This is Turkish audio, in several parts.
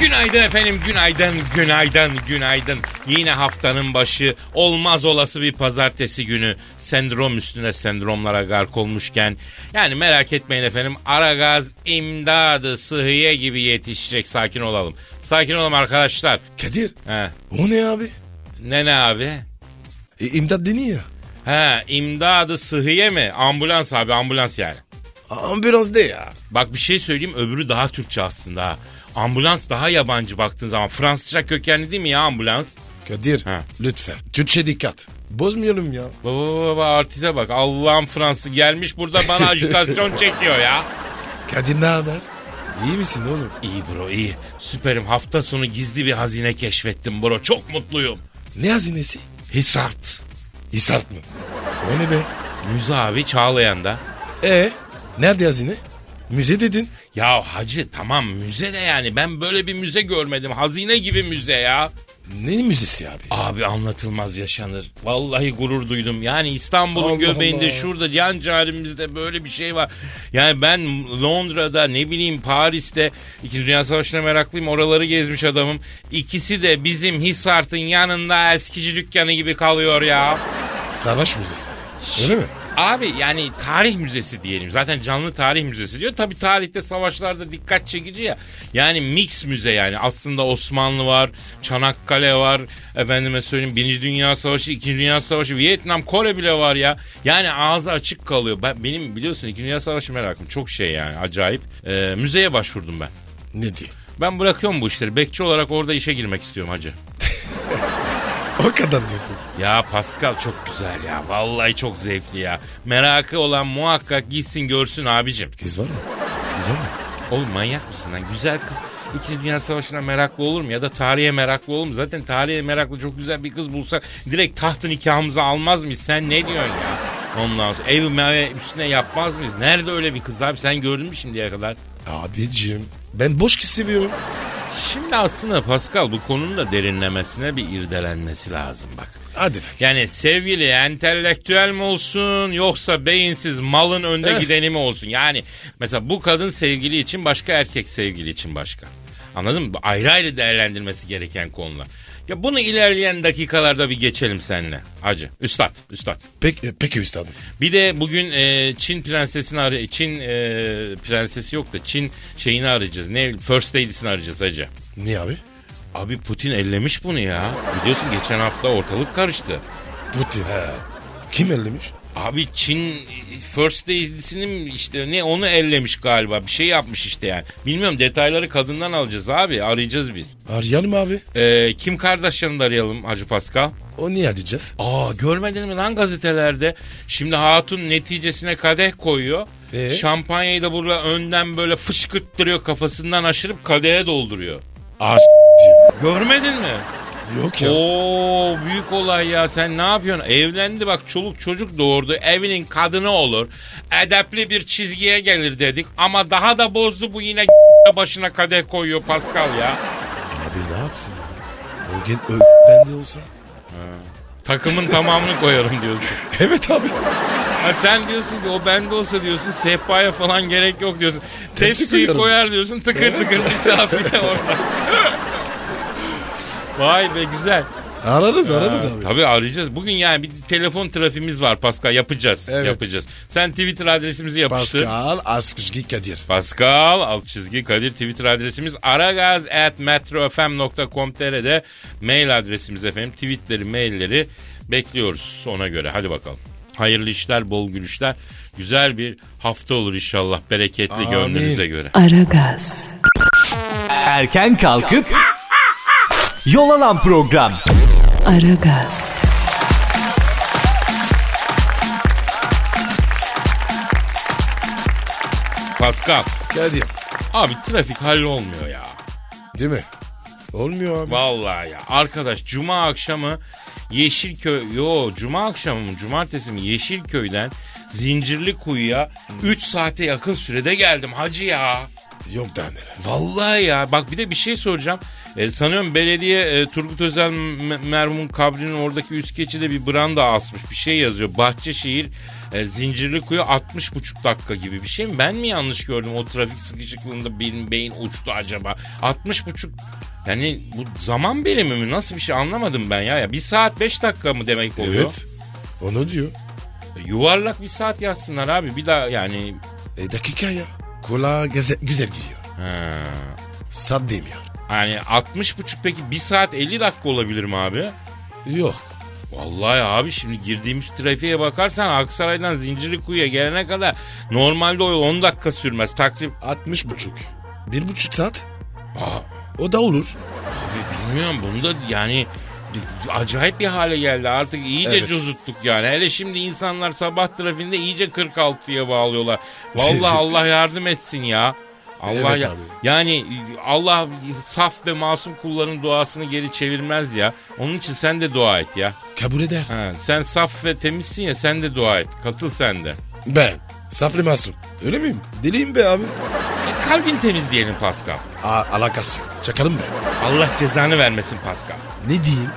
Günaydın efendim, günaydın, günaydın, günaydın. Yine haftanın başı, olmaz olası bir pazartesi günü sendrom üstüne sendromlara gark olmuşken. Yani merak etmeyin efendim, Aragaz imdadı sıhhiye gibi yetişecek, sakin olalım. Sakin olalım arkadaşlar. Kadir. He. O ne abi? Ne ne abi? E, imdat deniyor. He, imdadı sıhhiye mi? Ambulans abi, ambulans yani. Ambulans de ya. Bak bir şey söyleyeyim, öbürü daha Türkçe aslında ha. Ambulans daha yabancı baktığın zaman. Fransızca kökenli değil mi ya ambulans? Kadir Ha. lütfen. Türkçe dikkat. Bozmayalım ya. Baba baba baba artize bak. Allah'ım Fransız gelmiş burada bana ajitasyon çekiyor ya. Kadir ne haber? İyi misin oğlum? İyi bro iyi. Süperim. Hafta sonu gizli bir hazine keşfettim bro. Çok mutluyum. Ne hazinesi? Hisart. Hisart mı? O ne be? Müze abi Çağlayan'da. E nerede hazine? Müze dedin. Ya hacı tamam müze de yani. Ben böyle bir müze görmedim. Hazine gibi müze ya. Ne müzesi abi? Abi anlatılmaz yaşanır. Vallahi gurur duydum. Yani İstanbul'un göbeğinde Allah. şurada yan carimizde böyle bir şey var. Yani ben Londra'da ne bileyim Paris'te İkinci Dünya Savaşı'na meraklıyım. Oraları gezmiş adamım. İkisi de bizim Hisart'ın yanında eskici dükkanı gibi kalıyor ya. Savaş müzesi. Öyle mi? Abi yani tarih müzesi diyelim. Zaten canlı tarih müzesi diyor. Tabi tarihte savaşlarda dikkat çekici ya. Yani mix müze yani. Aslında Osmanlı var, Çanakkale var. Efendime söyleyeyim Birinci Dünya Savaşı, İkinci Dünya Savaşı, Vietnam, Kore bile var ya. Yani ağzı açık kalıyor. Ben, benim biliyorsun İkinci Dünya Savaşı merakım. Çok şey yani acayip. Ee, müzeye başvurdum ben. Ne diyor? Ben bırakıyorum bu işleri. Bekçi olarak orada işe girmek istiyorum hacı. O kadar diyorsun. Ya Pascal çok güzel ya. Vallahi çok zevkli ya. Merakı olan muhakkak gitsin görsün abicim. Kız var mı? Güzel mi? Oğlum manyak mısın lan? Güzel kız İkinci Dünya Savaşı'na meraklı olur mu? Ya da tarihe meraklı olur mu? Zaten tarihe meraklı çok güzel bir kız bulsak direkt tahtı nikahımıza almaz mıyız? Sen ne diyorsun ya? Ondan sonra ev meve üstüne yapmaz mıyız? Nerede öyle bir kız abi? Sen gördün mü şimdiye kadar? Abicim ben boş kız seviyorum. Şimdi aslında Pascal bu konunun da derinlemesine bir irdelenmesi lazım bak. Hadi bak. Yani sevgili entelektüel mi olsun yoksa beyinsiz malın önde Eh. gideni mi olsun? Yani mesela bu kadın sevgili için başka erkek sevgili için başka. Anladın mı? Ayrı ayrı değerlendirmesi gereken konular. Ya bunu ilerleyen dakikalarda bir geçelim seninle. Hacı. Üstad. Üstad. Pek, e, peki üstadım. Bir de bugün e, Çin prensesini arı Çin e, prensesi yok da Çin şeyini arayacağız. Ne First Lady'sini arayacağız hacı. Niye abi? Abi Putin ellemiş bunu ya. Biliyorsun geçen hafta ortalık karıştı. Putin. Kim ellemiş? Abi Çin First Lady'sinin işte ne onu ellemiş galiba. Bir şey yapmış işte yani. Bilmiyorum detayları kadından alacağız abi. Arayacağız biz. Arayalım abi. Ee, Kim Kardashian'ı da arayalım Hacı Pascal. O niye arayacağız? Aa görmedin mi lan gazetelerde? Şimdi hatun neticesine kadeh koyuyor. Ee? Şampanyayı da burada önden böyle fışkırttırıyor kafasından aşırıp kadehe dolduruyor. Aa Görmedin mi? Yok ya. Oo büyük olay ya sen ne yapıyorsun? Evlendi bak çoluk çocuk doğurdu evinin kadını olur. Edepli bir çizgiye gelir dedik ama daha da bozdu bu yine başına kadeh koyuyor Pascal ya. Abi ne yapsın ya? O, gen- o bende olsa. Takımın tamamını koyarım diyorsun. Evet abi. Ha sen diyorsun ki o bende olsa diyorsun sehpaya falan gerek yok diyorsun. Tepsi Tepsiyi koyarım. koyar diyorsun tıkır tıkır misafir de orada. Vay be güzel. Ararız ararız abi. Tabii arayacağız. Bugün yani bir telefon trafiğimiz var Pascal yapacağız. Evet. Yapacağız. Sen Twitter adresimizi yapıştır. Pascal Askışgi Kadir. Pascal alt çizgi Kadir Twitter adresimiz aragaz at metrofm.com.tr'de mail adresimiz efendim. Tweetleri, mailleri bekliyoruz ona göre. Hadi bakalım. Hayırlı işler, bol gülüşler. Güzel bir hafta olur inşallah bereketli Amin. gönlünüze göre. Aragaz, Erken kalkıp yol alan program. Aragaz, Pascal, Kadir. abi trafik hallolmuyor ya. Değil mi? Olmuyor abi. Vallahi ya. Arkadaş cuma akşamı Yeşilköy yo cuma akşamı mı cumartesi mi Yeşilköy'den Zincirli Kuyu'ya 3 saate yakın sürede geldim hacı ya. Yok daha neler. Vallahi ya bak bir de bir şey soracağım. E, sanıyorum belediye e, Turgut Özel merhumun kabrinin oradaki üst geçide bir branda asmış. Bir şey yazıyor. Bahçeşehir e, Zincirli Kuyu 60,5 dakika gibi bir şey mi? Ben mi yanlış gördüm o trafik sıkışıklığında benim beyin uçtu acaba? 60,5 yani bu zaman birimi mi? Nasıl bir şey anlamadım ben ya. ya. Bir saat 5 dakika mı demek oluyor? Evet. Onu diyor. E, Yuvarlak bir saat yazsınlar abi. Bir daha yani... E dakika ya. Kulağa güzel, güzel gidiyor. Ha. Sat demiyor. Yani 60,5 peki 1 saat 50 dakika olabilir mi abi? Yok. Vallahi abi şimdi girdiğimiz trafiğe bakarsan Aksaray'dan Zincirlikuyu'ya gelene kadar normalde o yol 10 dakika sürmez. Takrib 60 buçuk. Bir buçuk saat. Aa, O da olur. abi bilmiyorum bunu da yani acayip bir hale geldi. Artık iyice Evet. cozuttuk yani. Hele şimdi insanlar sabah trafiğinde iyice 46'ya bağlıyorlar. Vallahi Allah yardım etsin ya. Allah Evet ya, abi. yani Allah saf ve masum kulların duasını geri çevirmez ya. Onun için sen de dua et ya. Kabul eder. Ha, sen saf ve temizsin ya sen de dua et. Katıl sen de. Ben. Saflı masum. Öyle miyim? Deliyim be abi. E, kalbin temiz diyelim Pascal. A alakası yok. Çakalım be. Allah cezanı vermesin Pascal. Ne diyeyim?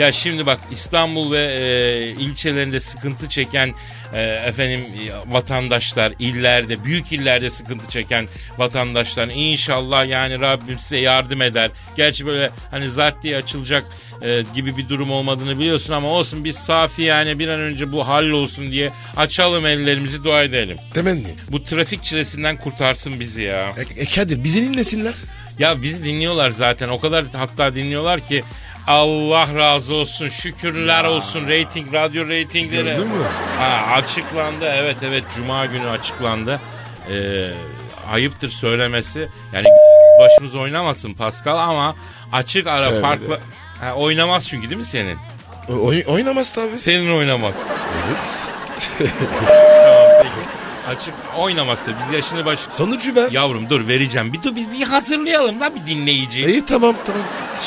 Ya şimdi bak İstanbul ve e, ilçelerinde sıkıntı çeken e, efendim vatandaşlar, illerde, büyük illerde sıkıntı çeken vatandaşlar inşallah yani Rabbim size yardım eder. Gerçi böyle hani zart diye açılacak e, gibi bir durum olmadığını biliyorsun ama olsun biz safi yani bir an önce bu hallolsun diye açalım ellerimizi dua edelim. Temenni. Bu trafik çilesinden kurtarsın bizi ya. E, e Kadir bizi dinlesinler. Ya bizi dinliyorlar zaten. O kadar hatta dinliyorlar ki Allah razı olsun. Şükürler olsun. Rating, radyo reytingleri. Gördün mü? Ha, açıklandı. Evet evet. Cuma günü açıklandı. Ee, ayıptır söylemesi. Yani başımız oynamasın Pascal ama açık ara Tövbe farklı. de. Ha, oynamaz çünkü değil mi senin? Oy- oynamaz tabii. Senin oynamaz. Evet. tamam peki. Açık oynamaz da biz yaşını baş... Sonucu ver. Yavrum dur vereceğim. Bir dur bir, bir hazırlayalım da bir dinleyici. İyi tamam tamam.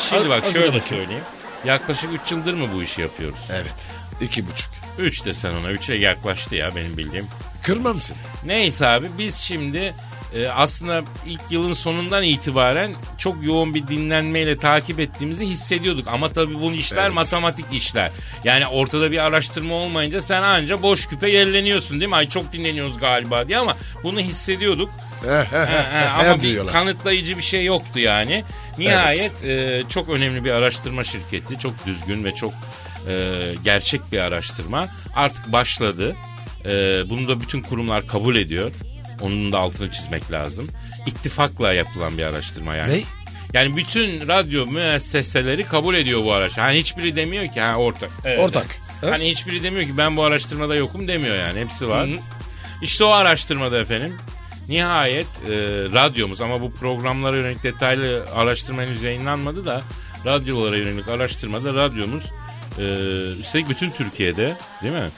Şimdi Az- bak hazır şöyle bakayım. söyleyeyim. Yaklaşık 3 yıldır mı bu işi yapıyoruz? Evet. İki buçuk. 3 de sen ona 3'e yaklaştı ya benim bildiğim. Kırmam seni. Neyse abi biz şimdi e, aslında ilk yılın sonundan itibaren çok yoğun bir dinlenmeyle takip ettiğimizi hissediyorduk. Ama tabii bu işler Evet. matematik işler. Yani ortada bir araştırma olmayınca sen anca boş küpe yerleniyorsun değil mi? Ay çok dinleniyoruz galiba diye ama bunu hissediyorduk. He, he, he, Ha, ha, he, ama bir diyorlar. kanıtlayıcı bir şey yoktu yani. Nihayet e, çok önemli bir araştırma şirketi, çok düzgün ve çok e, gerçek bir araştırma artık başladı. E, bunu da bütün kurumlar kabul ediyor. Onun da altını çizmek lazım. İttifakla yapılan bir araştırma yani. Ne? Yani bütün radyo müesseseleri kabul ediyor bu araştırma. Hani hiçbiri demiyor ki ha ortak. Evet, Ortak. evet. Hani hiçbiri demiyor ki ben bu araştırmada yokum demiyor yani. Hepsi var. İşte o araştırmada efendim nihayet e, radyomuz ama bu programlara yönelik detaylı araştırma henüz yayınlanmadı da radyolara yönelik araştırmada radyomuz e, üstelik bütün Türkiye'de değil mi?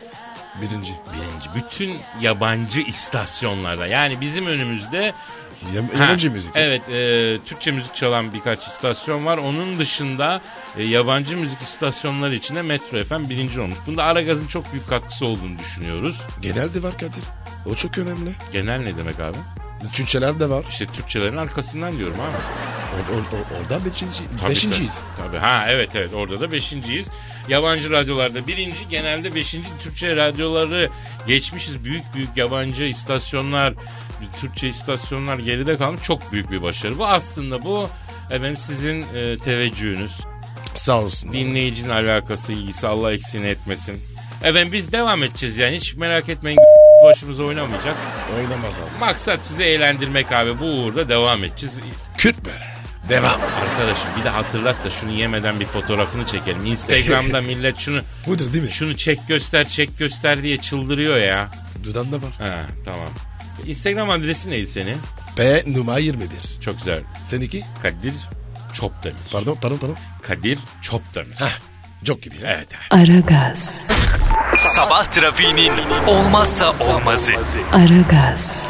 Birinci. Birinci. Bütün yabancı istasyonlarda yani bizim önümüzde yabancı müzik. Evet e, Türkçe müzik çalan birkaç istasyon var. Onun dışında e, yabancı müzik istasyonları içinde Metro FM birinci olmuş. Bunda Aragaz'ın çok büyük katkısı olduğunu düşünüyoruz. Genelde var Kadir. O çok önemli. Genel ne demek abi? Türkçeler de var. İşte Türkçelerin arkasından diyorum abi. O, o, o- orada beşinci, Tabii, beşinciyiz. Tabii. tabii. Ha evet evet orada da beşinciyiz. Yabancı radyolarda birinci genelde beşinci Türkçe radyoları geçmişiz. Büyük büyük yabancı istasyonlar Türkçe istasyonlar geride kalmış. Çok büyük bir başarı. Bu aslında bu efendim sizin e, teveccühünüz. Sağ olsun. Dinleyicinin alakası ilgisi Allah eksiğini etmesin. Efendim biz devam edeceğiz yani hiç merak etmeyin başımıza oynamayacak. Oynamaz abi. Maksat sizi eğlendirmek abi bu uğurda devam edeceğiz. Kürt böyle. Devam. Arkadaşım bir de hatırlat da şunu yemeden bir fotoğrafını çekelim. Instagram'da millet şunu Budur değil mi? şunu çek göster çek göster diye çıldırıyor ya. Dudağında var. Ha tamam. Instagram adresi neydi senin? P numara 21. Çok güzel. Seninki? Kadir Çopdemir. Pardon pardon pardon. Kadir Çopdemir. Hah. Çok gibi ya. Evet evet. Aragaz, Sabah trafiğinin olmazsa olmazı. Aragaz,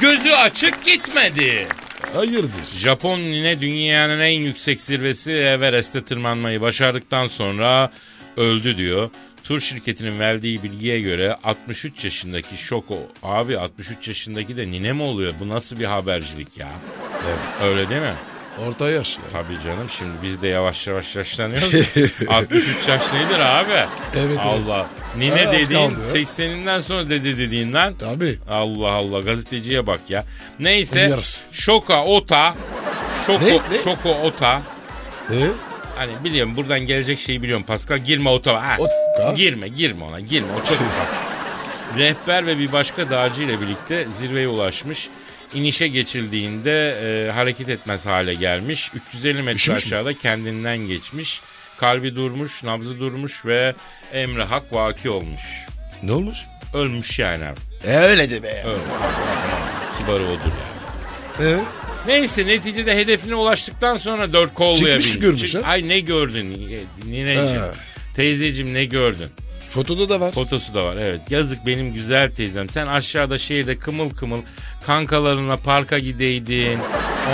Gözü açık gitmedi. Hayırdır? Japon nine dünyanın en yüksek zirvesi Everest'e tırmanmayı başardıktan sonra öldü diyor. Tur şirketinin verdiği bilgiye göre 63 yaşındaki Şoko. Abi 63 yaşındaki de nine mi oluyor? Bu nasıl bir habercilik ya? Evet. Öyle değil mi? Orta yaş ya. Tabii canım şimdi biz de yavaş yavaş yaşlanıyoruz. 63 yaş nedir abi? evet. Allah. Nine Ha, dediğin kaldı. 80'inden sonra dede dediğin lan. Tabii. Allah Allah gazeteciye bak ya. Neyse. Şoka Ota Şoko, Ne? Ne? Şoko Ota E? Hani biliyorum buradan gelecek şeyi biliyorum Pascal. Girme. Ha, Ota? Girme girme ona girme o çok. Rehber ve bir başka dağcı ile birlikte zirveye ulaşmış. İnişe geçildiğinde e, hareket etmez hale gelmiş. 350 metre Üşümüş mü? aşağıda kendinden geçmiş. Kalbi durmuş, nabzı durmuş ve emri hak vaki olmuş. Ne olmuş? Ölmüş yani abi. E öyle de be. Öyle. Kibarı odur yani. E? Neyse neticede hedefine ulaştıktan sonra dört kollayabilmiş. Çıkmış görmüş Çık- ha? Ay ne gördün nineciğim? Ha. Teyzeciğim ne gördün? Fotoda da var. Fotosu da var evet. Yazık benim güzel teyzem. Sen aşağıda şehirde kımıl kımıl kankalarına parka gideydin.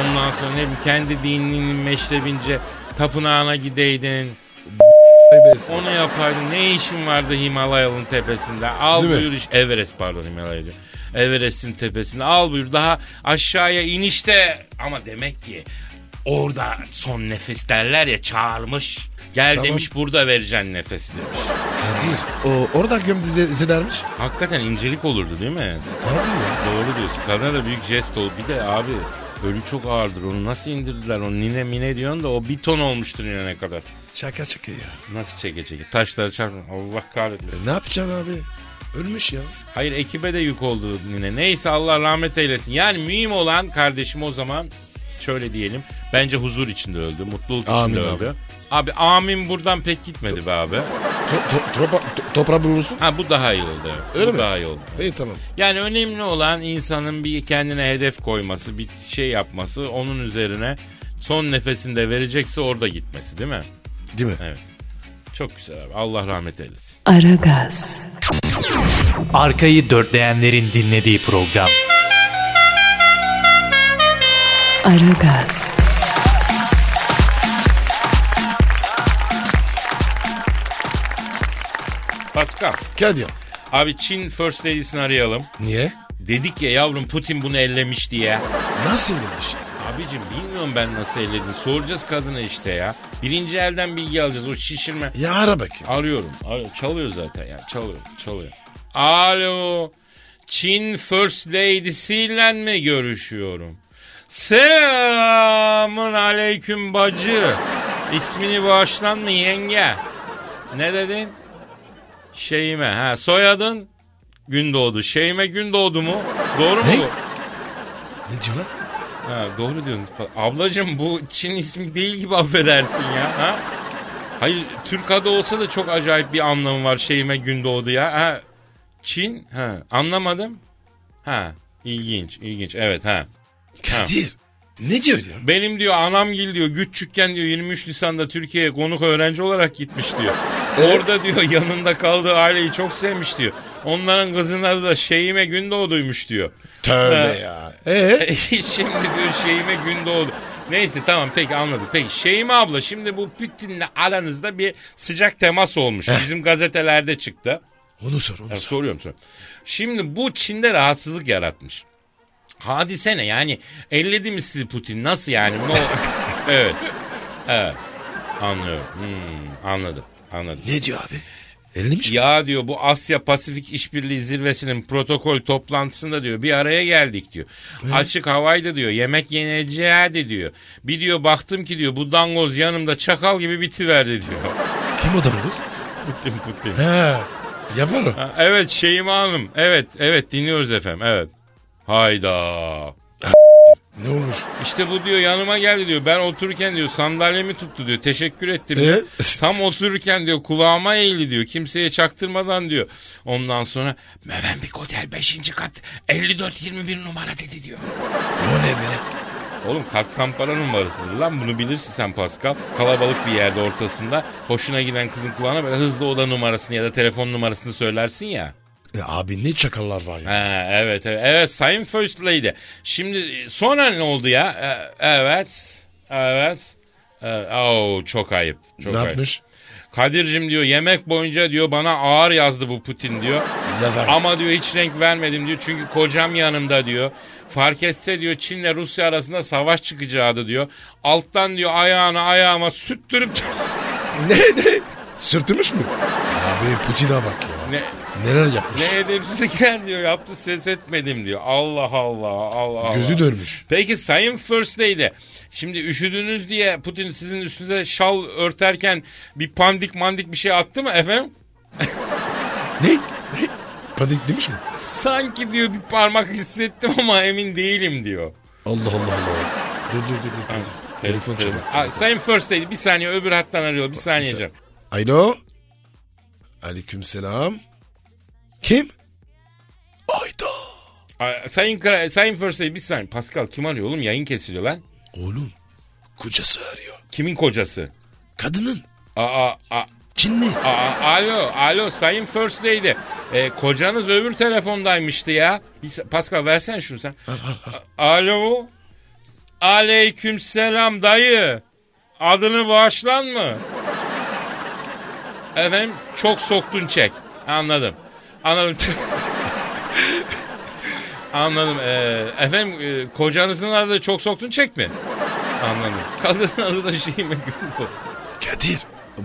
Ondan sonra ne bileyim kendi dininin meşrebince tapınağına gideydin. Onu yapaydın. Ne işin vardı Himalayalı'nın tepesinde? Al Değil mi? buyur iş. Everest pardon Himalaya diyor. Everest'in tepesinde al buyur. Daha aşağıya inişte ama demek ki orada son nefes derler ya çağırmış. Gel Tamam. demiş burada vereceksin nefes demiş. Kadir. O orada gömdü ze- zedermiş. Hakikaten incelik olurdu değil mi? Tabii ya. Doğru diyorsun. Kadına da büyük jest oldu. Bir de abi ölü çok ağırdır. Onu nasıl indirdiler? Onu nine mine diyorsun da o bir ton olmuştur inene kadar. Şaka şaka ya. Nasıl çeke çeke? Taşları çarpın. Allah kahretmesin. E, ne yapacaksın abi? Ölmüş ya. Hayır ekibe de yük oldu nine. Neyse Allah rahmet eylesin. Yani mühim olan kardeşim o zaman şöyle diyelim. Bence huzur içinde öldü. Mutluluk Amin içinde abi. öldü. Abi amin buradan pek gitmedi be abi. To- to- topa- to- toprağı bulursun. Ha bu daha iyi oldu. Öyle bu mi? daha iyi oldu. İyi tamam. Yani önemli olan insanın bir kendine hedef koyması, bir şey yapması, onun üzerine son nefesinde verecekse orada gitmesi değil mi? Değil mi? Evet. Çok güzel abi. Allah rahmet eylesin. Aragaz, Arkayı dörtleyenlerin dinlediği program. Aragaz, Pascal. Kadir. Abi Çin First Lady'sini arayalım. Niye? Dedik ya yavrum Putin bunu ellemiş diye. Nasıl demiş? Abicim bilmiyorum ben nasıl elledin. Soracağız kadına işte ya. Birinci elden bilgi alacağız. O şişirme. Ya ara bakayım. Arıyorum. Arıyorum. Çalıyor zaten ya. Çalıyor. Çalıyor. Alo. Çin First Lady'siyle mi görüşüyorum? Selamın aleyküm bacı. İsmini bağışlan mı yenge? Ne dedin? Şeyime. Ha soyadın? Gündoğdu. Şeyime Gündoğdu mu? Doğru mu Ne? Ne diyor lan? Ha, doğru diyorsun. Ablacım bu Çin ismi değil gibi affedersin ya. Ha? Hayır Türk adı olsa da çok acayip bir anlamı var şeyime gün doğdu ya. Ha, Çin? Ha, anlamadım. Ha, ilginç, ilginç. Evet ha. Kadir. Ne diyor ya? Benim diyor anamgil diyor küçükken diyor 23 Nisan'da Türkiye'ye konuk öğrenci olarak gitmiş diyor. Orada diyor yanında kaldığı aileyi çok sevmiş diyor. Onların kızının adı da Şeyime Gündoğdu'ymuş diyor. Tövbe Ha. ya. Ee? şimdi diyor Şeyime Gündoğdu. Neyse tamam peki anladık. Peki Şeyime abla şimdi bu Putin'le aranızda bir sıcak temas olmuş. Bizim gazetelerde çıktı. Onu sor onu Ya, sor. soruyorum soruyorum. Şimdi bu Çin'de rahatsızlık yaratmış. Hadise ne yani elledi mi sizi Putin nasıl yani? Ne ol- evet. Evet. Anlıyorum. Hmm, anladım. Anladım. Ne diyor abi? Ellemiş mi? Ya diyor bu Asya Pasifik İşbirliği Zirvesi'nin protokol toplantısında diyor bir araya geldik diyor. Açık havaydı diyor yemek yeneceğiydi diyor. Bir diyor baktım ki diyor bu dangoz yanımda çakal gibi bitiverdi diyor. Kim o dangoz? Putin Putin. He. Yapar o. Ha, evet Şeyma Hanım. Evet evet dinliyoruz efendim evet. Hayda. Ne olmuş? İşte bu diyor yanıma geldi diyor. Ben otururken diyor sandalyemi tuttu diyor. Teşekkür ettim. diyor. Ee? Tam otururken diyor kulağıma eğildi diyor. Kimseye çaktırmadan diyor. Ondan sonra Mövenpik Otel 5. kat 5421 numara dedi diyor. O ne be? Oğlum kart sampara numarasıdır lan bunu bilirsin sen Pascal. Kalabalık bir yerde ortasında hoşuna giden kızın kulağına böyle hızlı oda numarasını ya da telefon numarasını söylersin ya. E, abi ne çakallar var ya. Ha, evet, evet evet sayın First Lady. Şimdi sonra ne oldu ya? E, evet evet. E, oh, çok ayıp. Çok ne ayıp. yapmış? Kadir'cim diyor yemek boyunca diyor bana ağır yazdı bu Putin diyor. Yazar. Ama diyor hiç renk vermedim diyor. Çünkü kocam yanımda diyor. Fark etse diyor Çin'le Rusya arasında savaş çıkacağı diyor. Alttan diyor ayağını ayağıma süttürüp Ne ne? Sürtülmüş mü? Abi Putin'e bak ya. ne, Neler yapmış? ne edepsizlikler diyor yaptı ses etmedim diyor. Allah Allah Allah Allah. Gözü dönmüş. Peki Sayın First Lady şimdi üşüdünüz diye Putin sizin üstünüze şal örterken bir pandik mandik bir şey attı mı efendim? Ne? Panik demiş mi? Sanki diyor bir parmak hissettim ama emin değilim diyor. Allah Allah Allah. Dur dur dur. dur. Telefon çalıyor. Aa, Sayın First Lady bir saniye öbür hattan arıyor bir saniye canım. Alo. Aleyküm selam. Kim? Ayda. Sayın, Kra- Sayın First Lady bir saniye. Pascal kim arıyor oğlum yayın kesiliyor lan. Oğlum. Kocası arıyor. Kimin kocası? Kadının. Aa, aa, Çinli. aa, alo, alo Sayın First Lady. Ee, kocanız öbür telefondaymıştı ya. Bir, Pascal versen şunu sen. A- Alo. Aleyküm selam dayı. Adını bağışlan mı? Efendim çok soktun çek. Anladım. Anladım. Anladım. Ee, efendim e, kocanızın adı çok soktun çek mi? Anladım. Kadının adı da Şiime Gülbu. Kadir.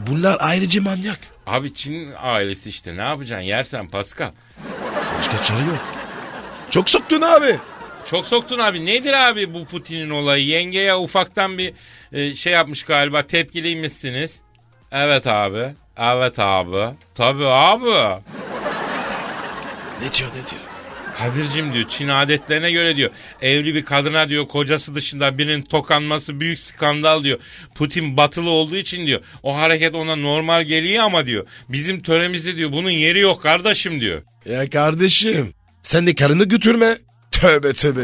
Bunlar ayrıca manyak. Abi Çin ailesi işte ne yapacaksın yersen Pascal. Başka çare yok. Çok soktun abi. Çok soktun abi. Nedir abi bu Putin'in olayı? Yengeye ufaktan bir e, şey yapmış galiba. Tepkiliymişsiniz. Evet abi. Evet abi. Tabii abi. Ne diyor ne diyor? Kadir'cim diyor Çin adetlerine göre diyor evli bir kadına diyor kocası dışında birinin tokanması büyük skandal diyor. Putin batılı olduğu için diyor o hareket ona normal geliyor ama diyor bizim töremizde diyor bunun yeri yok kardeşim diyor. Ya kardeşim. Sen de karını götürme. Tövbe tövbe.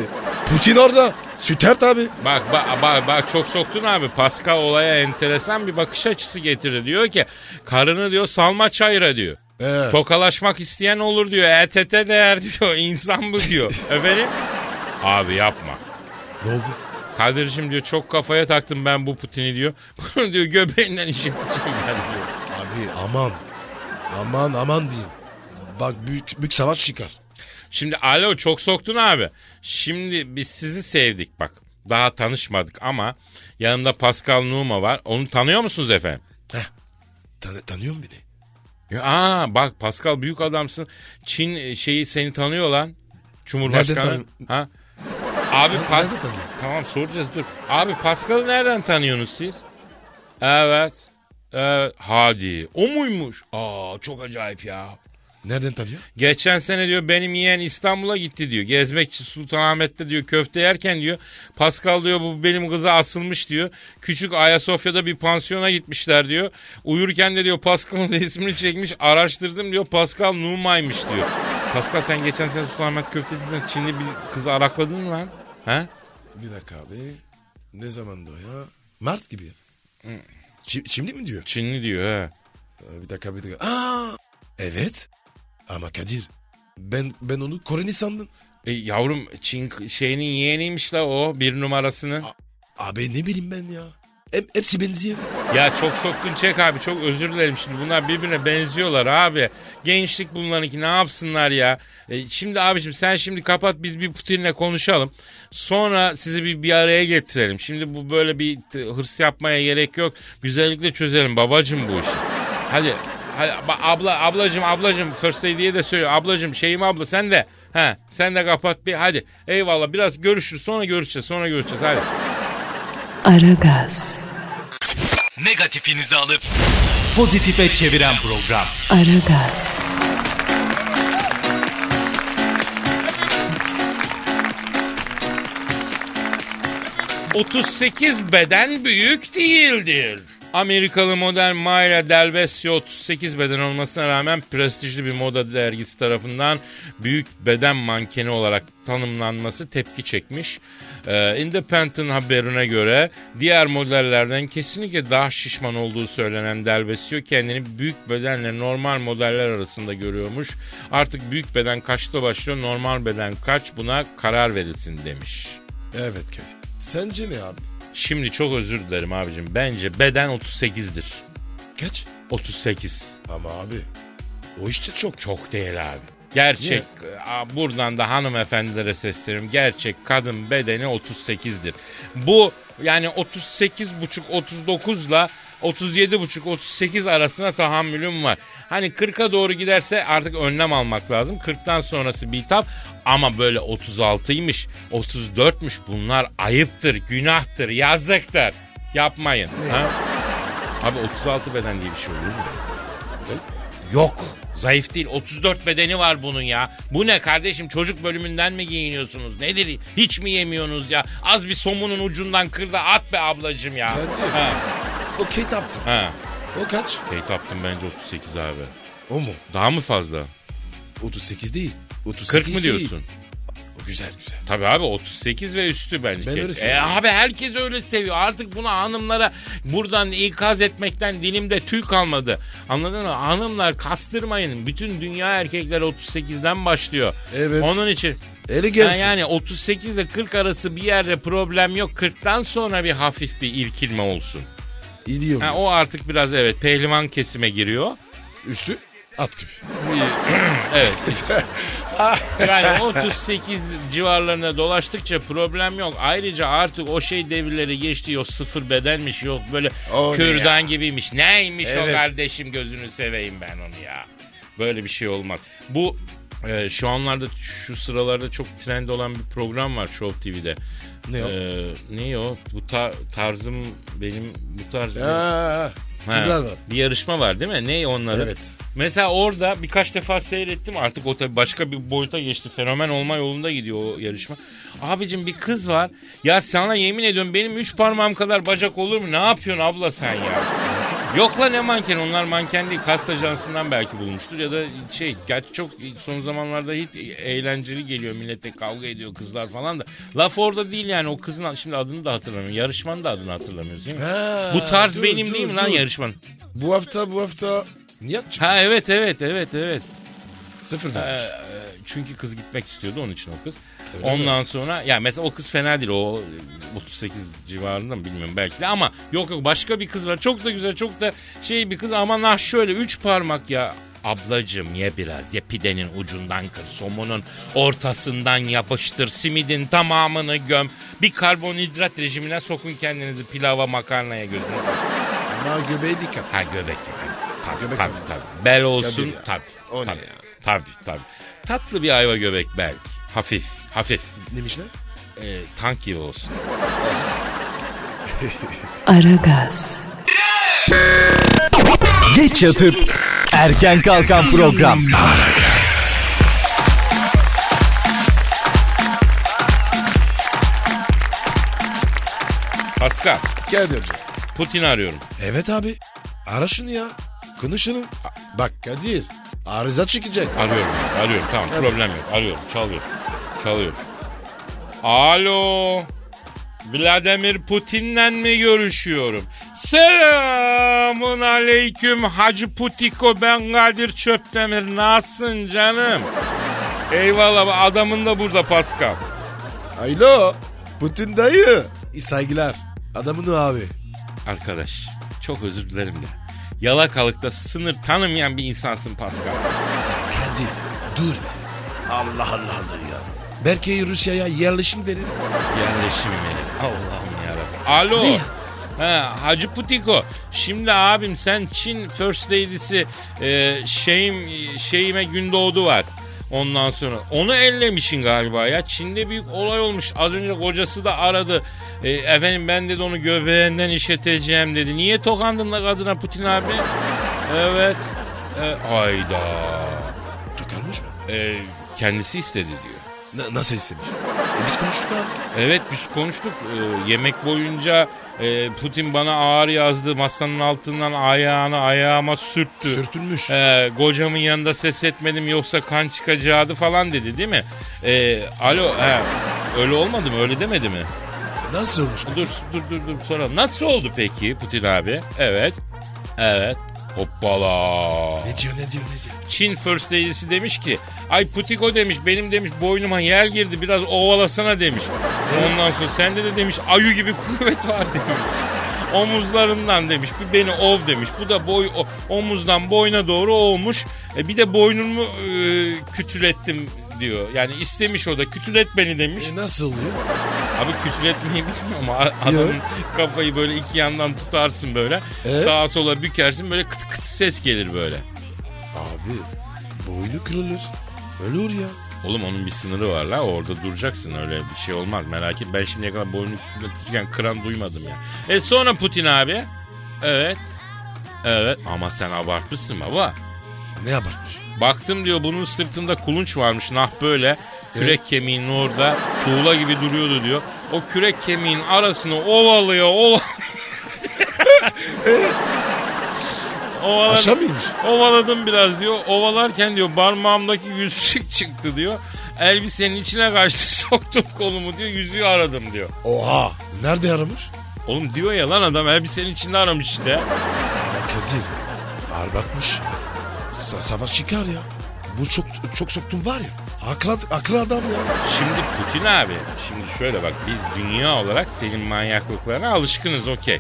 Putin orada. Süter tabi. Bak bak bak, bak çok soktun abi. Pascal olaya enteresan bir bakış açısı getirdi. Diyor ki karını diyor salma çayıra diyor. He. Tokalaşmak isteyen olur diyor. ETT değer diyor. İnsan bu diyor. Efendim? Abi yapma. Ne oldu? Kadir'cim diyor çok kafaya taktım ben bu Putin'i diyor. Bunu diyor göbeğinden işiteceğim ben diyor. Abi aman. Aman aman diyeyim. Bak büyük, büyük savaş çıkar. Şimdi alo çok soktun abi. Şimdi biz sizi sevdik bak. Daha tanışmadık ama yanımda Pascal Numa var. Onu tanıyor musunuz efendim? Heh. Tan tanıyor musun beni? Ya, aa bak Pascal büyük adamsın. Çin e, şeyi seni tanıyor lan. Cumhurbaşkanı. Nereden ha? Abi Nereden Pas tanıyor? Tamam soracağız dur. Abi Pascal'ı nereden tanıyorsunuz siz? Evet. Evet. Hadi. O muymuş? Aa çok acayip ya. Nereden tanıyor? Geçen sene diyor benim yeğen İstanbul'a gitti diyor. Gezmek için Sultanahmet'te diyor köfte yerken diyor. Pascal diyor bu benim kıza asılmış diyor. Küçük Ayasofya'da bir pansiyona gitmişler diyor. Uyurken de diyor Pascal'ın resmini çekmiş araştırdım diyor. Pascal Numa'ymış diyor. Pascal sen geçen sene Sultanahmet köftecisinden Çinli bir kızı arakladın mı lan? He? Bir dakika abi. Ne zamandı o ya? Mart gibi ya. Çi- şimdi mi diyor? Çinli diyor he. Ee, Bir dakika bir dakika. Aa, evet. Ama Kadir ben ben onu Koreli sandım. E, yavrum Çin şeyinin yeğeniymiş la o bir numarasını. Abi ne bileyim ben ya. Hep, hepsi benziyor. Ya çok soktun çek abi çok özür dilerim şimdi bunlar birbirine benziyorlar abi. Gençlik bunlarınki ne yapsınlar ya. E, şimdi abicim sen şimdi kapat biz bir Putin'le konuşalım. Sonra sizi bir, bir araya getirelim. Şimdi bu böyle bir hırs yapmaya gerek yok. Güzellikle çözelim babacım bu işi. Hadi abla ablacım ablacım First Lady'ye de söyle. Ablacım şeyim abla sen de. Ha sen de kapat bir hadi. Eyvallah biraz görüşürüz sonra görüşeceğiz sonra görüşeceğiz hadi. Ara gaz. Negatifinizi alıp pozitife çeviren program. Ara gaz. ...38 beden büyük değildir. Amerikalı model Mayra Delvesio 38 beden olmasına rağmen prestijli bir moda dergisi tarafından büyük beden mankeni olarak tanımlanması tepki çekmiş. Ee, Independent haberine göre diğer modellerden kesinlikle daha şişman olduğu söylenen Delvesio kendini büyük bedenle normal modeller arasında görüyormuş. Artık büyük beden kaçta başlıyor normal beden kaç buna karar verilsin demiş. Evet Kadir. Sence ne abi? Şimdi çok özür dilerim abicim. Bence beden 38'dir. Kaç? 38. Ama abi o işte çok. Çok değil abi. Gerçek a, buradan da hanımefendilere sesleniyorum. Gerçek kadın bedeni 38'dir. Bu yani 38 buçuk 39 ile 37 buçuk 38 arasında tahammülüm var. Hani 40'a doğru giderse artık önlem almak lazım. 40'tan sonrası bitap ama böyle 36'ymış 34'müş bunlar ayıptır, günahtır, yazıktır. Yapmayın. Ha? Abi 36 beden diye bir şey olur mu? Yok. Zayıf değil. 34 bedeni var bunun ya. Bu ne kardeşim? Çocuk bölümünden mi giyiniyorsunuz? Nedir? Hiç mi yemiyorsunuz ya? Az bir somunun ucundan kırda at be ablacım ya. Ha, O Kate Upton. ha. O kaç? Kate Upton bence 38 abi. O mu? Daha mı fazla? 38 değil. 38 40 mı değil. diyorsun? O güzel güzel. Tabii abi 38 ve üstü bence. Ben öyle E, abi herkes öyle seviyor. Artık buna hanımlara buradan ikaz etmekten dilimde tüy kalmadı. Anladın mı? Hanımlar kastırmayın. Bütün dünya erkekler 38'den başlıyor. Evet. Onun için Eli gelsin. yani 38 ile 40 arası bir yerde problem yok. 40'tan sonra bir hafif bir irkilme olsun. İdiyorum. Ha, o artık biraz evet pehlivan kesime giriyor. Üstü at gibi. Evet. yani 38 civarlarında dolaştıkça problem yok. Ayrıca artık o şey devirleri geçti. Yok sıfır bedenmiş yok böyle O ne kürdan gibiymiş. Neymiş o Evet. kardeşim gözünü seveyim ben onu ya. Böyle bir şey olmaz. Bu e, şu anlarda şu sıralarda çok trend olan bir program var Show TV'de. Ne o? Ee, ne o? Bu ta- tarzım benim bu tarz. Ha, Ha, Kızlar var. Bir yarışma var değil mi? Ne onları? Evet. Mesela orada birkaç defa seyrettim artık o tabii başka bir boyuta geçti. Fenomen olma yolunda gidiyor o yarışma. Abicim bir kız var. Ya sana yemin ediyorum benim üç parmağım kadar bacak olur mu? Ne yapıyorsun abla sen ya? Yok lan ne manken onlar manken değil. Kast ajansından belki bulmuştur ya da şey gerçi çok son zamanlarda hiç eğlenceli geliyor millete kavga ediyor kızlar falan da. Laf orada değil yani o kızın şimdi adını da hatırlamıyorum. Yarışmanın da adını hatırlamıyoruz değil mi? Ha, Bu tarz dur, benim dur, değil mi lan dur. yarışmanın? Bu hafta bu hafta Nihat çıktı. Ha evet evet evet evet. Sıfır Ee, vermiş. e, çünkü kız gitmek istiyordu onun için o kız. Öyle Ondan sonra ya mesela o kız fena değil o 38 civarında mı bilmiyorum belki de ama yok yok başka bir kız var. Çok da güzel çok da şey bir kız ama nah şöyle 3 parmak ya. Ablacım ye biraz ye pidenin ucundan kır somunun ortasından yapıştır simidin tamamını göm bir karbonhidrat rejimine sokun kendinizi pilava makarnaya gözünü Ama göbeğe dikkat. Ha göbek. Tabii Göbek tabii, tabii. Bel olsun tabii. Tabii, tabii tabii. Tatlı bir ayva göbek belki. Hafif hafif. Demişler. Ee, tank gibi olsun. Aragaz, Geç yatıp erken kalkan program. Pascal, Geldi hocam. Putin arıyorum. Evet abi. Ara şunu ya. Konuşalım. Bak Kadir. Arıza çıkacak. Arıyorum, arıyorum. Tamam, problem yok. Arıyorum, çalıyor. Çalıyor. Alo. Vladimir Putin'le mi görüşüyorum? Selamun aleyküm Hacı Putiko ben Kadir Çöptemir. Nasılsın canım? Eyvallah adamın da burada Pascal. Alo. Putin dayı. İyi saygılar. Adamın o abi. Arkadaş çok özür dilerim de. Yalakalıkta sınır tanımayan bir insansın Pascal. Kadir dur be. Allah Allah Allah ya. Belki Rusya'ya yerleşim verir. Yerleşim yeri. Allah'ım yarabbim. Alo. Ne ya? Ha, Hacı Putiko. Şimdi abim sen Çin First Lady'si e, şeyim, şeyime Gündoğdu var. Ondan sonra onu ellemişin galiba ya. Çin'de büyük olay olmuş. Az önce kocası da aradı. E, efendim ben dedi onu göbeğinden işleteceğim dedi. Niye tokandın da kadına Putin abi? Evet. E, hayda. Tokarmış mı? E, kendisi istedi diyor. Na- nasıl istemiş? E biz konuştuk abi. Evet biz konuştuk. Ee, yemek boyunca e, Putin bana ağır yazdı. Masanın altından ayağını ayağıma sürttü. Sürtülmüş. Ee, kocamın yanında ses etmedim yoksa kan çıkacaktı falan dedi değil mi? Ee, alo he, öyle olmadı mı öyle demedi mi? Nasıl olmuş? Dur dur dur dur soralım. Nasıl oldu peki Putin abi? Evet. Evet. Hoppala. Ne diyor ne diyor ne diyor? Çin First Lady'si demiş ki ay Putiko demiş benim demiş boynuma yer girdi biraz ovalasana demiş. Ondan sonra sende de demiş ayı gibi kuvvet var demiş. Omuzlarından demiş bir beni ov demiş. Bu da boy o- omuzdan boyna doğru olmuş. E, bir de boynumu e, kütülettim diyor. Yani istemiş o da kütület beni demiş. E nasıl oluyor? Abi kütületmeyi bilmiyorum ama adamın kafayı böyle iki yandan tutarsın böyle. Evet. Sağa sola bükersin böyle kıt kıt ses gelir böyle. Abi boynu kırılır. Olur ya. Oğlum onun bir sınırı var la orada duracaksın öyle bir şey olmaz merak etme. Ben şimdiye kadar boynu kütletirken kıran duymadım ya. E sonra Putin abi. Evet. Evet ama sen abartmışsın baba. Ne abartmış? Baktım diyor bunun sırtında kulunç varmış nah böyle. Kürek kemiğinin orada tuğla gibi duruyordu diyor. O kürek kemiğin arasını ovalıyor ovalıyor. Ovaladım. Aşağı mıymış? Ovaladım biraz diyor. Ovalarken diyor parmağımdaki yüzük çıktı diyor. Elbisenin içine kaçtı soktum kolumu diyor. Yüzüğü aradım diyor. Oha. Nerede aramış? Oğlum diyor ya lan adam elbisenin içinde aramış işte. Ama Kadir. Ağır bakmış. Sa- savaş çıkar ya. Bu çok çok soktum var ya. Aklı, aklı adam ya. Şimdi Putin abi şimdi şöyle bak biz dünya olarak senin manyaklıklarına alışkınız okey.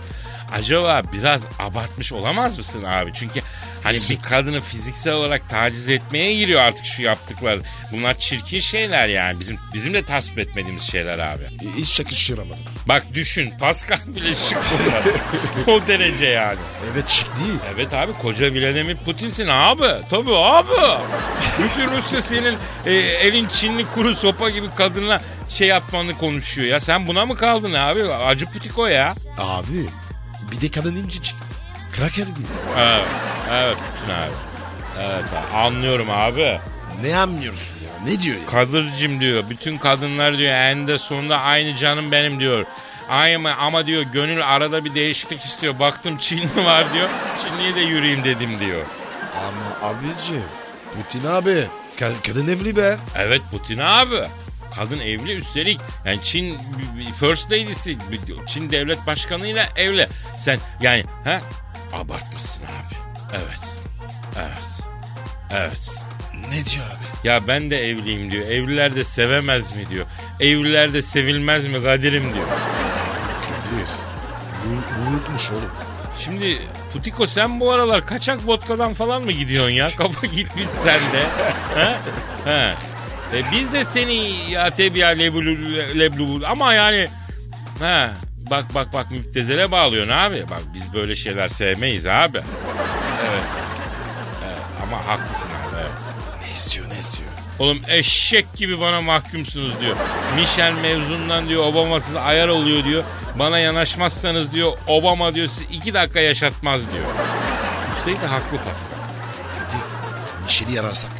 Acaba biraz abartmış olamaz mısın abi? Çünkü hani bir kadını fiziksel olarak taciz etmeye giriyor artık şu yaptıklar. Bunlar çirkin şeyler yani. Bizim bizim de tasvip etmediğimiz şeyler abi. Hiç yakıştıramadım. Bak düşün Pascal bile şık bunlar. o derece yani. Evet şık değil. Evet abi koca Vladimir Putin'sin abi. Tabii abi. Bütün Rusya senin e, elin Çinli kuru sopa gibi kadınla şey yapmanı konuşuyor ya. Sen buna mı kaldın abi? Acı putiko ya. Abi bir de kadın incecik. Kraker gibi. Evet, evet Putin abi. Evet abi. anlıyorum abi. Ne anlıyorsun ya? Ne diyor ya? Kadırcım diyor. Bütün kadınlar diyor eninde sonunda aynı canım benim diyor. Aynı ama diyor gönül arada bir değişiklik istiyor. Baktım Çinli var diyor. Çinli'ye de yürüyeyim dedim diyor. Ama abicim. Putin abi. ka- kadın evli be. Evet Putin abi. Kadın evli üstelik. Yani Çin First Lady'si. Çin devlet başkanıyla evli. Sen yani ha abartmışsın abi. Evet. Evet. Evet. Ne diyor abi? Ya ben de evliyim diyor. Evliler de sevemez mi diyor. Evliler de sevilmez mi Kadir'im diyor. Kadir. Unutmuş oğlum. Şimdi Putiko sen bu aralar kaçak vodkadan falan mı gidiyorsun ya? Kafa gitmiş sende. ha? Ha. E biz de seni ya tebiya leblu, leblu ama yani ha bak bak bak müptezele bağlıyorsun abi. Bak biz böyle şeyler sevmeyiz abi. Evet. evet. Ama haklısın abi. Evet. Ne istiyor ne istiyor? Oğlum eşek gibi bana mahkumsunuz diyor. Michel mevzundan diyor Obama'sız ayar oluyor diyor. Bana yanaşmazsanız diyor Obama diyor sizi iki dakika yaşatmaz diyor. Üstelik de haklı Pascal. Kadir. Michel'i yararsak.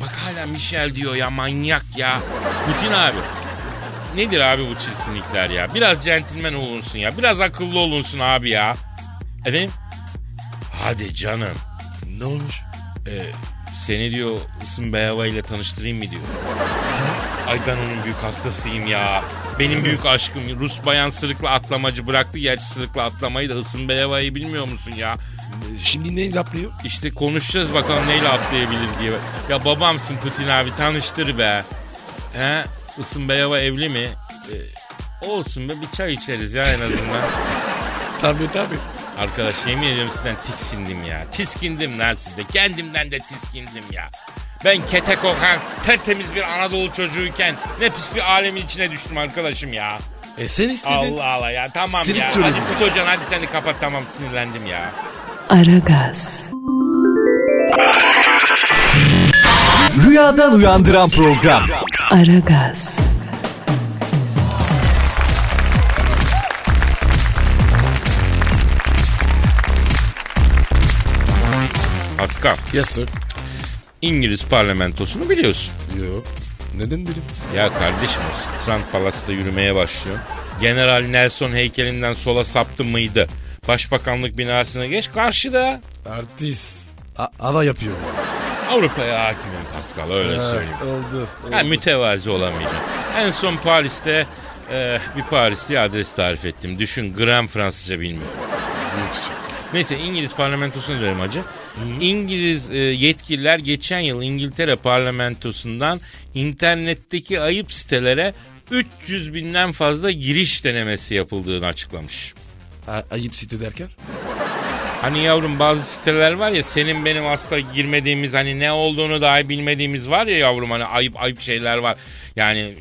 Bak hala Michel diyor ya manyak ya. Putin abi. Nedir abi bu çirkinlikler ya? Biraz centilmen olunsun ya. Biraz akıllı olunsun abi ya. Efendim? Hadi canım. Ne olmuş? Ee, seni diyor Isın Beyava ile tanıştırayım mı diyor. Ay ben onun büyük hastasıyım ya. Benim büyük aşkım Rus bayan sırıkla atlamacı bıraktı. Gerçi sırıkla atlamayı da Isın Beyava'yı bilmiyor musun ya? Şimdi ne yapıyor? İşte konuşacağız bakalım neyle atlayabilir diye. Ya babamsın Putin abi tanıştır be. He? Isın Beyava evli mi? Ee, olsun be bir çay içeriz ya en azından. Tabii tabii. Arkadaş yemin ediyorum sizden tiksindim ya. Tiskindim lan sizde. Kendimden de tiskindim ya. Ben kete kokan tertemiz bir Anadolu çocuğuyken ne pis bir alemin içine düştüm arkadaşım ya. E sen istedin. Allah Allah ya tamam Silip ya. Hadi Kut Hocan hadi sen de kapat tamam sinirlendim ya. Aragaz, Rüyadan uyandıran program. Aragaz, Pascal Yes sir. İngiliz parlamentosunu biliyorsun. Yok. Neden bileyim? Ya kardeşim Strand Palas'ta yürümeye başlıyor. General Nelson heykelinden sola saptı mıydı? Başbakanlık binasına geç karşıda. Artist. A- hava yapıyor. Avrupa'ya hakimim Pascal öyle söyleyeyim. oldu. Ha, mütevazi olamayacağım. En son Paris'te e, bir Paris diye adres tarif ettim. Düşün gram Fransızca bilmiyorum. Neyse İngiliz parlamentosuna dönelim hacı. İngiliz e, yetkililer geçen yıl İngiltere parlamentosundan internetteki ayıp sitelere 300 binden fazla giriş denemesi yapıldığını açıklamış. A- ayıp site derken? Hani yavrum bazı siteler var ya senin benim asla girmediğimiz hani ne olduğunu dahi bilmediğimiz var ya yavrum hani ayıp ayıp şeyler var. Yani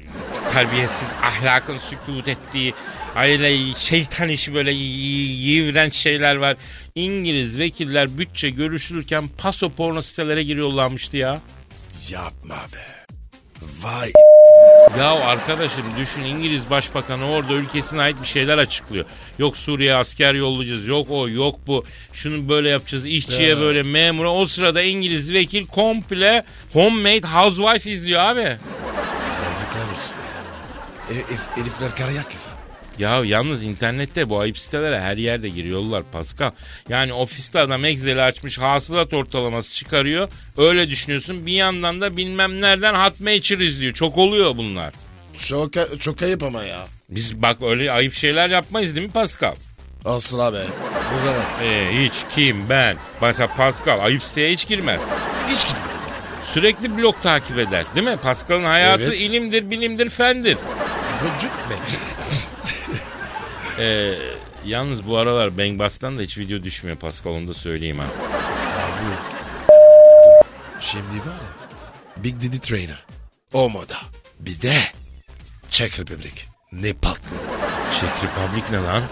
terbiyesiz ahlakın sükut ettiği öyle şeytan işi böyle yivrenç şeyler var. İngiliz vekiller bütçe görüşülürken paso porno sitelere giriyorlarmıştı ya. Yapma be. Vay Ya arkadaşım düşün İngiliz başbakanı orada ülkesine ait bir şeyler açıklıyor. Yok Suriye asker yollayacağız. Yok o yok bu. Şunu böyle yapacağız. İşçiye böyle memura. O sırada İngiliz vekil komple homemade housewife izliyor abi. yazıklar olsun. E, e, herifler karayak kısa. Ya yalnız internette bu ayıp sitelere her yerde giriyorlar Pascal. Yani ofiste adam Excel'i açmış hasılat ortalaması çıkarıyor. Öyle düşünüyorsun. Bir yandan da bilmem nereden Hotmacher izliyor. Çok oluyor bunlar. Çok, çok ayıp ama ya. Biz bak öyle ayıp şeyler yapmayız değil mi Pascal? Asla be. Ne zaman? Ee, hiç kim ben. Mesela Pascal ayıp siteye hiç girmez. Hiç gitmedim. Sürekli blog takip eder değil mi? Pascal'ın hayatı Evet. ilimdir, bilimdir, fendir. Blogcu be. Ee, yalnız bu aralar Bang Bus'tan da hiç video düşmüyor Pascal onu da söyleyeyim ha. Abi. Şimdi var ya. Big Diddy Trainer. O moda. Bir de Czech Republic. Ne patladı. Czech Republic ne lan?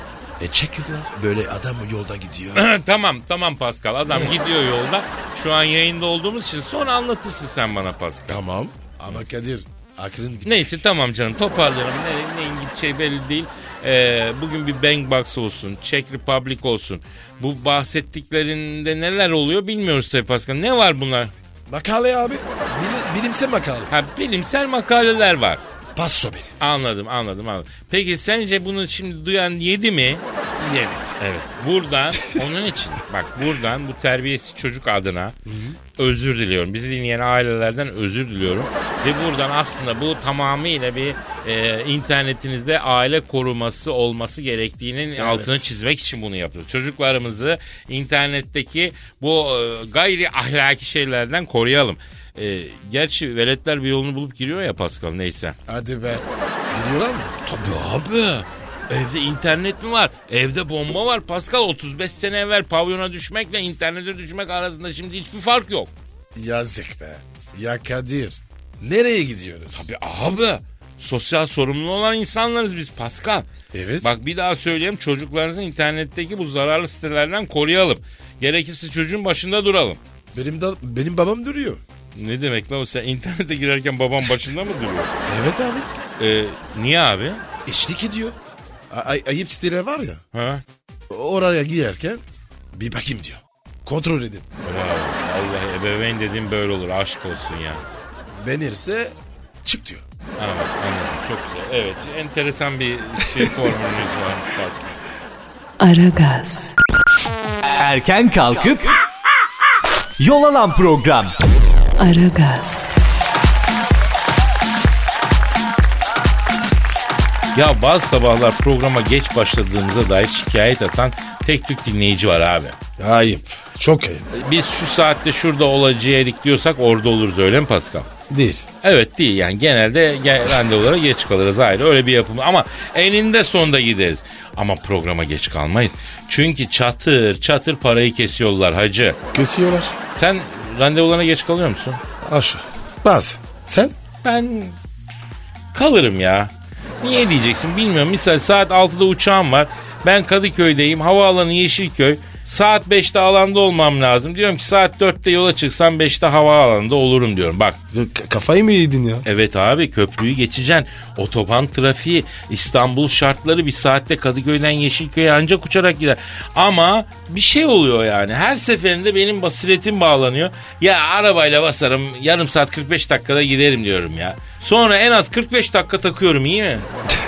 E Czech kızlar. Böyle adam yolda gidiyor. tamam tamam Pascal adam gidiyor yolda. Şu an yayında olduğumuz için sonra anlatırsın sen bana Pascal. tamam. Ama Kadir aklın gidecek. Neyse tamam canım toparlayalım. Ne, neyin gideceği belli değil. Ee, bugün bir Bang Box olsun, Czech Republic olsun. Bu bahsettiklerinde neler oluyor bilmiyoruz tabii Pascal. Ne var bunlar? Makale abi. Bilim, bilimsel makale. Ha bilimsel makaleler var. Passo beni. Anladım anladım anladım. Peki sence bunu şimdi duyan yedi mi? Yemedi. Evet. Buradan onun için bak buradan bu terbiyesiz çocuk adına özür diliyorum. Bizi dinleyen ailelerden özür diliyorum. Ve buradan aslında bu tamamıyla bir e, internetinizde aile koruması olması gerektiğinin altını çizmek için bunu yapıyoruz. Çocuklarımızı internetteki bu e, gayri ahlaki şeylerden koruyalım. E, gerçi veletler bir yolunu bulup giriyor ya Pascal neyse. Hadi be. Gidiyorlar mı? Tabii abi. Evde internet mi var? Evde bomba var. Pascal 35 sene evvel pavyona düşmekle internete düşmek arasında şimdi hiçbir fark yok. Yazık be. Ya Kadir. Nereye gidiyoruz? Abi abi. Sosyal sorumlu olan insanlarız biz Pascal. Evet. Bak bir daha söyleyeyim çocuklarınızı internetteki bu zararlı sitelerden koruyalım. Gerekirse çocuğun başında duralım. Benim da benim babam duruyor. Ne demek lan o sen internete girerken babam başında mı duruyor? Evet abi. Ee, niye abi? Eşlik ediyor. Ay- ayıp siteler var ya. Ha? Oraya girerken bir bakayım diyor. Kontrol edin. Bravo. Allah ebeveyn dediğim böyle olur aşk olsun ya. Benirse çık diyor. Evet anladım çok güzel. Evet enteresan bir şey formülünüz var Pascal. Aragaz, Erken kalkıp yol alan program. Aragaz, Ya bazı sabahlar programa geç başladığımıza dair şikayet atan tek tük dinleyici var abi. Ayıp. Çok ayıp. Biz şu saatte şurada olacaktık diyorsak orada oluruz öyle mi Pascal? Değil. Evet değil yani genelde gel- randevulara geç kalırız ayrı öyle bir yapım ama eninde sonunda gideriz. Ama programa geç kalmayız. Çünkü çatır çatır parayı kesiyorlar hacı. Kesiyorlar. Sen randevularına geç kalıyor musun? Aşağı. Bazı. Sen? Ben kalırım ya. Niye diyeceksin bilmiyorum. Misal saat 6'da uçağım var. Ben Kadıköy'deyim. Havaalanı Yeşilköy. Saat 5'te alanda olmam lazım. Diyorum ki saat 4'te yola çıksam 5'te havaalanında olurum diyorum. Bak K- kafayı mı yedin ya? evet abi köprüyü geçeceksin. Otoban trafiği, İstanbul şartları bir saatte Kadıköy'den Yeşilköy'e ancak uçarak gider. Ama bir şey oluyor yani. Her seferinde benim basiretim bağlanıyor. Ya arabayla basarım yarım saat 45 dakikada giderim diyorum ya. Sonra en az 45 dakika takıyorum iyi mi?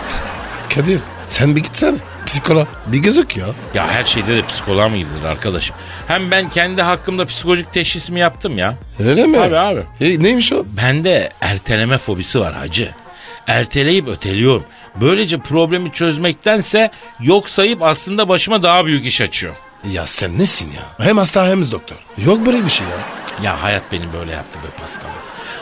Kadir sen bir gitsene. Psikoloğa bir gözük ya. Ya her şeyde de psikoloğa mı gidilir arkadaşım? Hem ben kendi hakkımda psikolojik teşhisimi yaptım ya. Öyle mi? Tabii abi. E, neymiş o? Bende erteleme fobisi var hacı. Erteleyip öteliyorum. Böylece problemi çözmektense yok sayıp aslında başıma daha büyük iş açıyor. Ya sen nesin ya? Hem hasta hem doktor. Yok böyle bir şey ya. Ya hayat beni böyle yaptı be Pascal.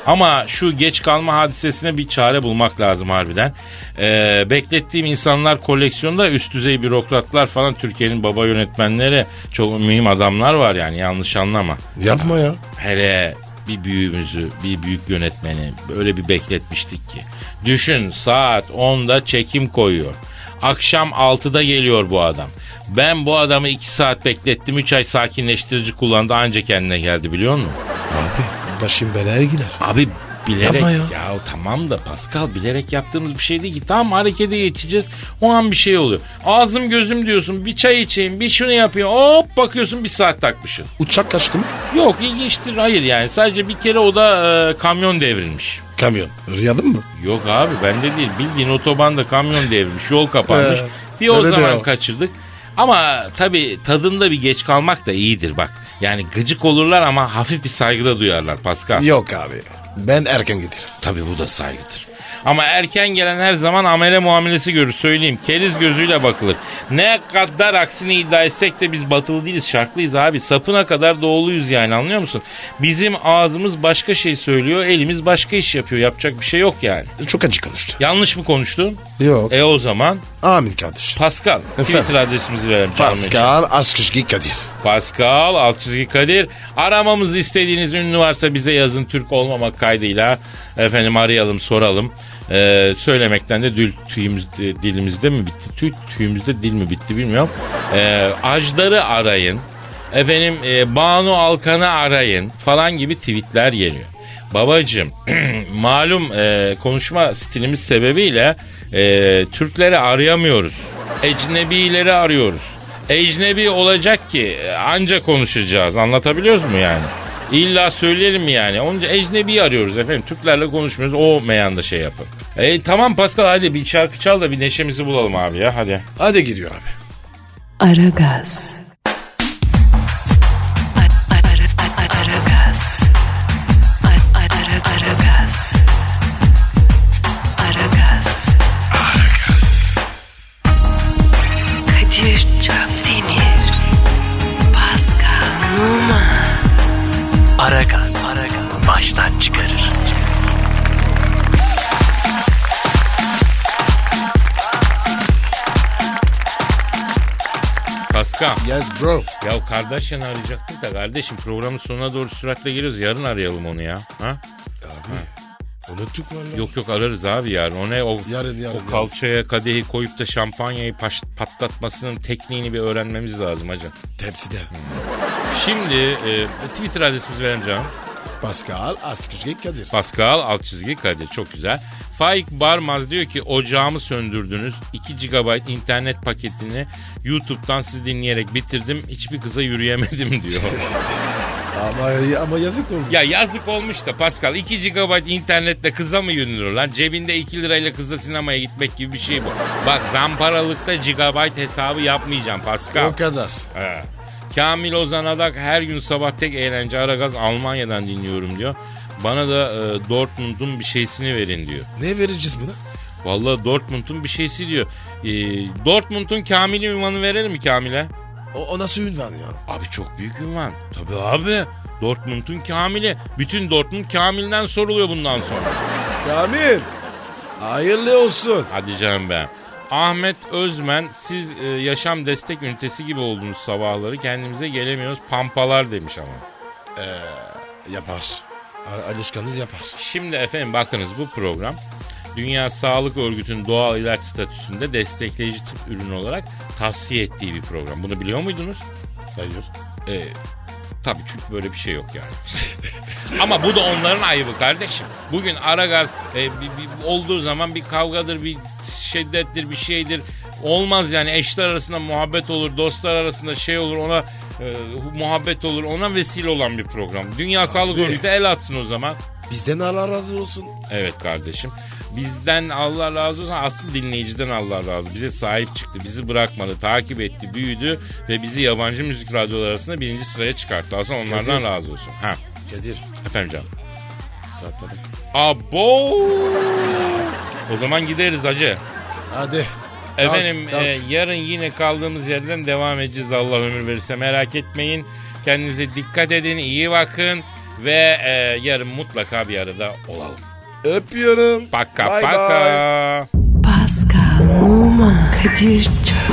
Ama şu geç kalma hadisesine bir çare bulmak lazım harbiden. Ee, beklettiğim insanlar koleksiyonda üst düzey bürokratlar falan Türkiye'nin baba yönetmenleri çok mühim adamlar var yani yanlış anlama. Yapma ya. Hele bir büyüğümüzü, bir büyük yönetmeni böyle bir bekletmiştik ki. Düşün saat 10'da çekim koyuyor. Akşam 6'da geliyor bu adam. Ben bu adamı 2 saat beklettim. 3 ay sakinleştirici kullandı anca kendine geldi biliyor musun? Abi başım belaya gider. Abi bilerek Yapma ya. ya. tamam da Pascal bilerek yaptığımız bir şey değil ki. Tamam harekete geçeceğiz. O an bir şey oluyor. Ağzım gözüm diyorsun bir çay içeyim bir şunu yapayım. Hop bakıyorsun bir saat takmışsın. Uçak kaçtı mı? Yok ilginçtir hayır yani sadece bir kere o da e, kamyon devrilmiş. Kamyon. Rüyadın mı? Yok abi bende değil bildiğin otobanda kamyon devrilmiş yol kapanmış. Bir o zaman diyor. kaçırdık. Ama tabii tadında bir geç kalmak da iyidir bak. Yani gıcık olurlar ama hafif bir saygıda duyarlar Pascal. Yok abi. Ben erken giderim. Tabii bu da saygıdır. Ama erken gelen her zaman amele muamelesi görür söyleyeyim. Keriz gözüyle bakılır. Ne kadar aksini iddia etsek de biz batılı değiliz şarklıyız abi. Sapına kadar doğuluyuz yani anlıyor musun? Bizim ağzımız başka şey söylüyor elimiz başka iş yapıyor. Yapacak bir şey yok yani. Çok acı konuştu. Yanlış mı konuştun? Yok. E o zaman Amin kardeş. Pascal Twitter adresimizi verelim. Pascal Askışki Kadir. Pascal çizgi Kadir. Aramamızı istediğiniz ünlü varsa bize yazın Türk olmamak kaydıyla. Efendim arayalım soralım. Ee, söylemekten de dil, tüyümüz, dilimizde mi bitti? Tüy, tüyümüzde dil mi bitti bilmiyorum. Ee, Ajdar'ı arayın. Efendim e, Banu Alkan'ı arayın falan gibi tweetler geliyor. Babacım malum e, konuşma stilimiz sebebiyle e, Türkleri arayamıyoruz. Ecnebileri arıyoruz. Ecnebi olacak ki e, anca konuşacağız. Anlatabiliyoruz mu yani? İlla söyleyelim mi yani? Onca ecnebi arıyoruz efendim. Türklerle konuşmuyoruz. O meyanda şey yapın. E, tamam Pascal hadi bir şarkı çal da bir neşemizi bulalım abi ya hadi. Hadi gidiyor abi. Aragaz. Aragaz. Baştan çıkarır. Pascal. Yes bro. Ya kardeşini arayacaktık da kardeşim programın sonuna doğru süratle geliyoruz. Yarın arayalım onu ya. Ha? Abi. Unuttuk valla. Yok yok ararız abi yarın. O ne o, Yarın, yarın, o kalçaya kadehi koyup da şampanyayı paş- patlatmasının tekniğini bir öğrenmemiz lazım hacı. Tepside. Şimdi e, Twitter adresimizi verelim canım. Pascal Askışki Kadir. Pascal alt çizgi Kadir çok güzel. Faik Barmaz diyor ki ocağımı söndürdünüz. 2 GB internet paketini YouTube'dan sizi dinleyerek bitirdim. Hiçbir kıza yürüyemedim diyor. ama, ama yazık olmuş. ya yazık olmuş da Pascal 2 GB internetle kıza mı yürünür lan? Cebinde 2 lirayla kızla sinemaya gitmek gibi bir şey bu. Bak zamparalıkta gigabyte hesabı yapmayacağım Pascal. O kadar. He. Kamil Ozan Adak her gün sabah tek eğlence Aragaz Almanya'dan dinliyorum diyor. Bana da e, Dortmund'un bir şeysini verin diyor. Ne vereceğiz buna? Vallahi Dortmund'un bir şeysi diyor. E, Dortmund'un Kamil'i ünvanı verelim mi Kamil'e? O, o nasıl ünvan ya? Abi çok büyük ünvan. Tabii abi. Dortmund'un Kamil'i. Bütün Dortmund Kamil'den soruluyor bundan sonra. Kamil. Hayırlı olsun. Hadi canım ben. Ahmet Özmen siz e, yaşam destek ünitesi gibi oldunuz sabahları. Kendimize gelemiyoruz pampalar demiş ama. Yapar. A- Alışkanlık yapar. Şimdi efendim bakınız bu program Dünya Sağlık Örgütü'nün doğal ilaç statüsünde destekleyici tıp ürünü olarak tavsiye ettiği bir program. Bunu biliyor muydunuz? Hayır. Ee, tabii çünkü böyle bir şey yok yani. Ama bu da onların ayıbı kardeşim. Bugün Aragaz e, bir, bir- olduğu zaman bir kavgadır, bir şiddettir, bir şeydir. Olmaz yani eşler arasında muhabbet olur, dostlar arasında şey olur, ona e, muhabbet olur, ona vesile olan bir program. Dünya Sağlık Örgütü el atsın o zaman. Bizden Allah razı olsun. Evet kardeşim. Bizden Allah razı olsun. Asıl dinleyiciden Allah razı olsun. Bize sahip çıktı. Bizi bırakmadı. Takip etti. Büyüdü. Ve bizi yabancı müzik radyoları arasında birinci sıraya çıkarttı. Aslında onlardan Kadir. razı olsun. Ha. Kadir Efendim canım. saate bak. Abo. O zaman gideriz hacı. Hadi. Efendim kalk. e, yarın yine kaldığımız yerden devam edeceğiz Allah ömür verirse merak etmeyin. Kendinize dikkat edin iyi bakın ve e, yarın mutlaka bir arada olalım. Öpüyorum. Paka Bye paka. bye. Pascal, Oman, Kadir çok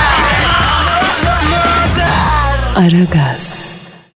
Aragaz.